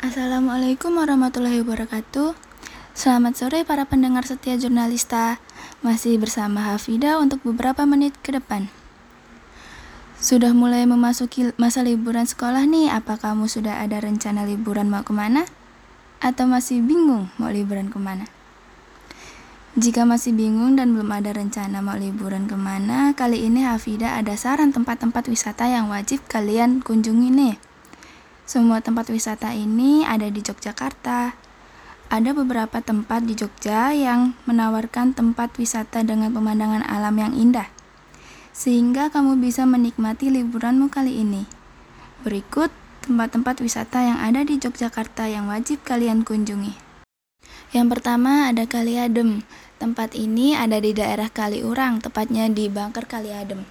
Assalamualaikum warahmatullahi wabarakatuh. Selamat sore para pendengar setia jurnalista. Masih bersama Hafida untuk beberapa menit ke depan. Sudah mulai memasuki masa liburan sekolah nih, apa kamu sudah ada rencana liburan mau ke mana? Atau masih bingung mau liburan ke mana? Jika masih bingung dan belum ada rencana mau liburan ke mana, kali ini Hafida ada saran tempat-tempat wisata yang wajib kalian kunjungi nih. Semua tempat wisata ini ada di Yogyakarta. Ada beberapa tempat di Jogja yang menawarkan tempat wisata dengan pemandangan alam yang indah, sehingga kamu bisa menikmati liburanmu kali ini. Berikut tempat-tempat wisata yang ada di Yogyakarta yang wajib kalian kunjungi. Yang pertama ada Kali Adem. Tempat ini ada di daerah Kaliurang, tepatnya di Bangker Kali Adem.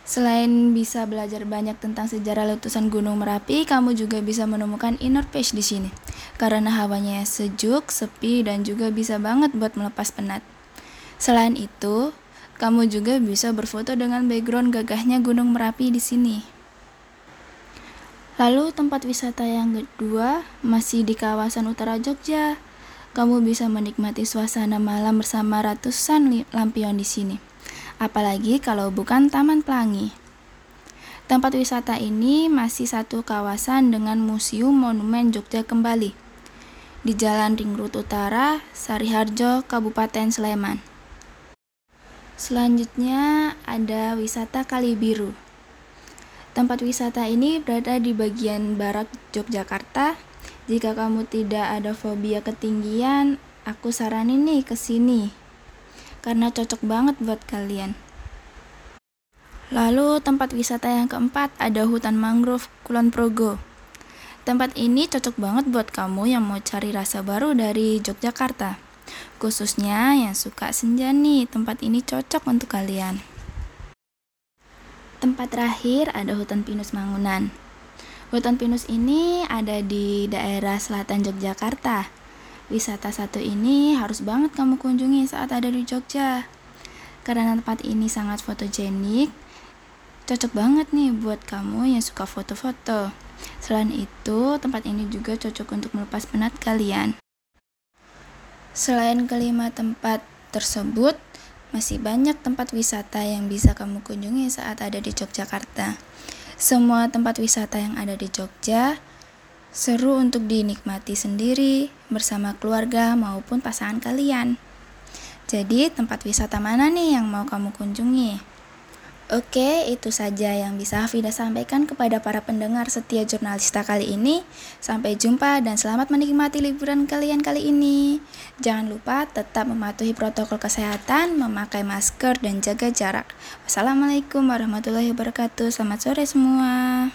Selain bisa belajar banyak tentang sejarah letusan Gunung Merapi, kamu juga bisa menemukan inner peace di sini. Karena hawanya sejuk, sepi, dan juga bisa banget buat melepas penat. Selain itu, kamu juga bisa berfoto dengan background gagahnya Gunung Merapi di sini. Lalu tempat wisata yang kedua masih di kawasan utara Jogja. Kamu bisa menikmati suasana malam bersama ratusan lampion di sini apalagi kalau bukan Taman Pelangi. Tempat wisata ini masih satu kawasan dengan Museum Monumen Jogja kembali di Jalan Ring Road Utara, Sariharjo, Kabupaten Sleman. Selanjutnya ada wisata Kali Biru. Tempat wisata ini berada di bagian barat Yogyakarta. Jika kamu tidak ada fobia ketinggian, aku saranin nih ke sini karena cocok banget buat kalian. Lalu tempat wisata yang keempat ada hutan mangrove Kulon Progo. Tempat ini cocok banget buat kamu yang mau cari rasa baru dari Yogyakarta. Khususnya yang suka senja nih, tempat ini cocok untuk kalian. Tempat terakhir ada hutan pinus Mangunan. Hutan pinus ini ada di daerah selatan Yogyakarta Wisata satu ini harus banget kamu kunjungi saat ada di Jogja. Karena tempat ini sangat fotogenik, cocok banget nih buat kamu yang suka foto-foto. Selain itu, tempat ini juga cocok untuk melepas penat kalian. Selain kelima tempat tersebut, masih banyak tempat wisata yang bisa kamu kunjungi saat ada di Yogyakarta. Semua tempat wisata yang ada di Jogja Seru untuk dinikmati sendiri, bersama keluarga maupun pasangan kalian. Jadi, tempat wisata mana nih yang mau kamu kunjungi? Oke, itu saja yang bisa Hafida sampaikan kepada para pendengar setia jurnalista kali ini. Sampai jumpa dan selamat menikmati liburan kalian kali ini. Jangan lupa tetap mematuhi protokol kesehatan, memakai masker, dan jaga jarak. Wassalamualaikum warahmatullahi wabarakatuh. Selamat sore semua.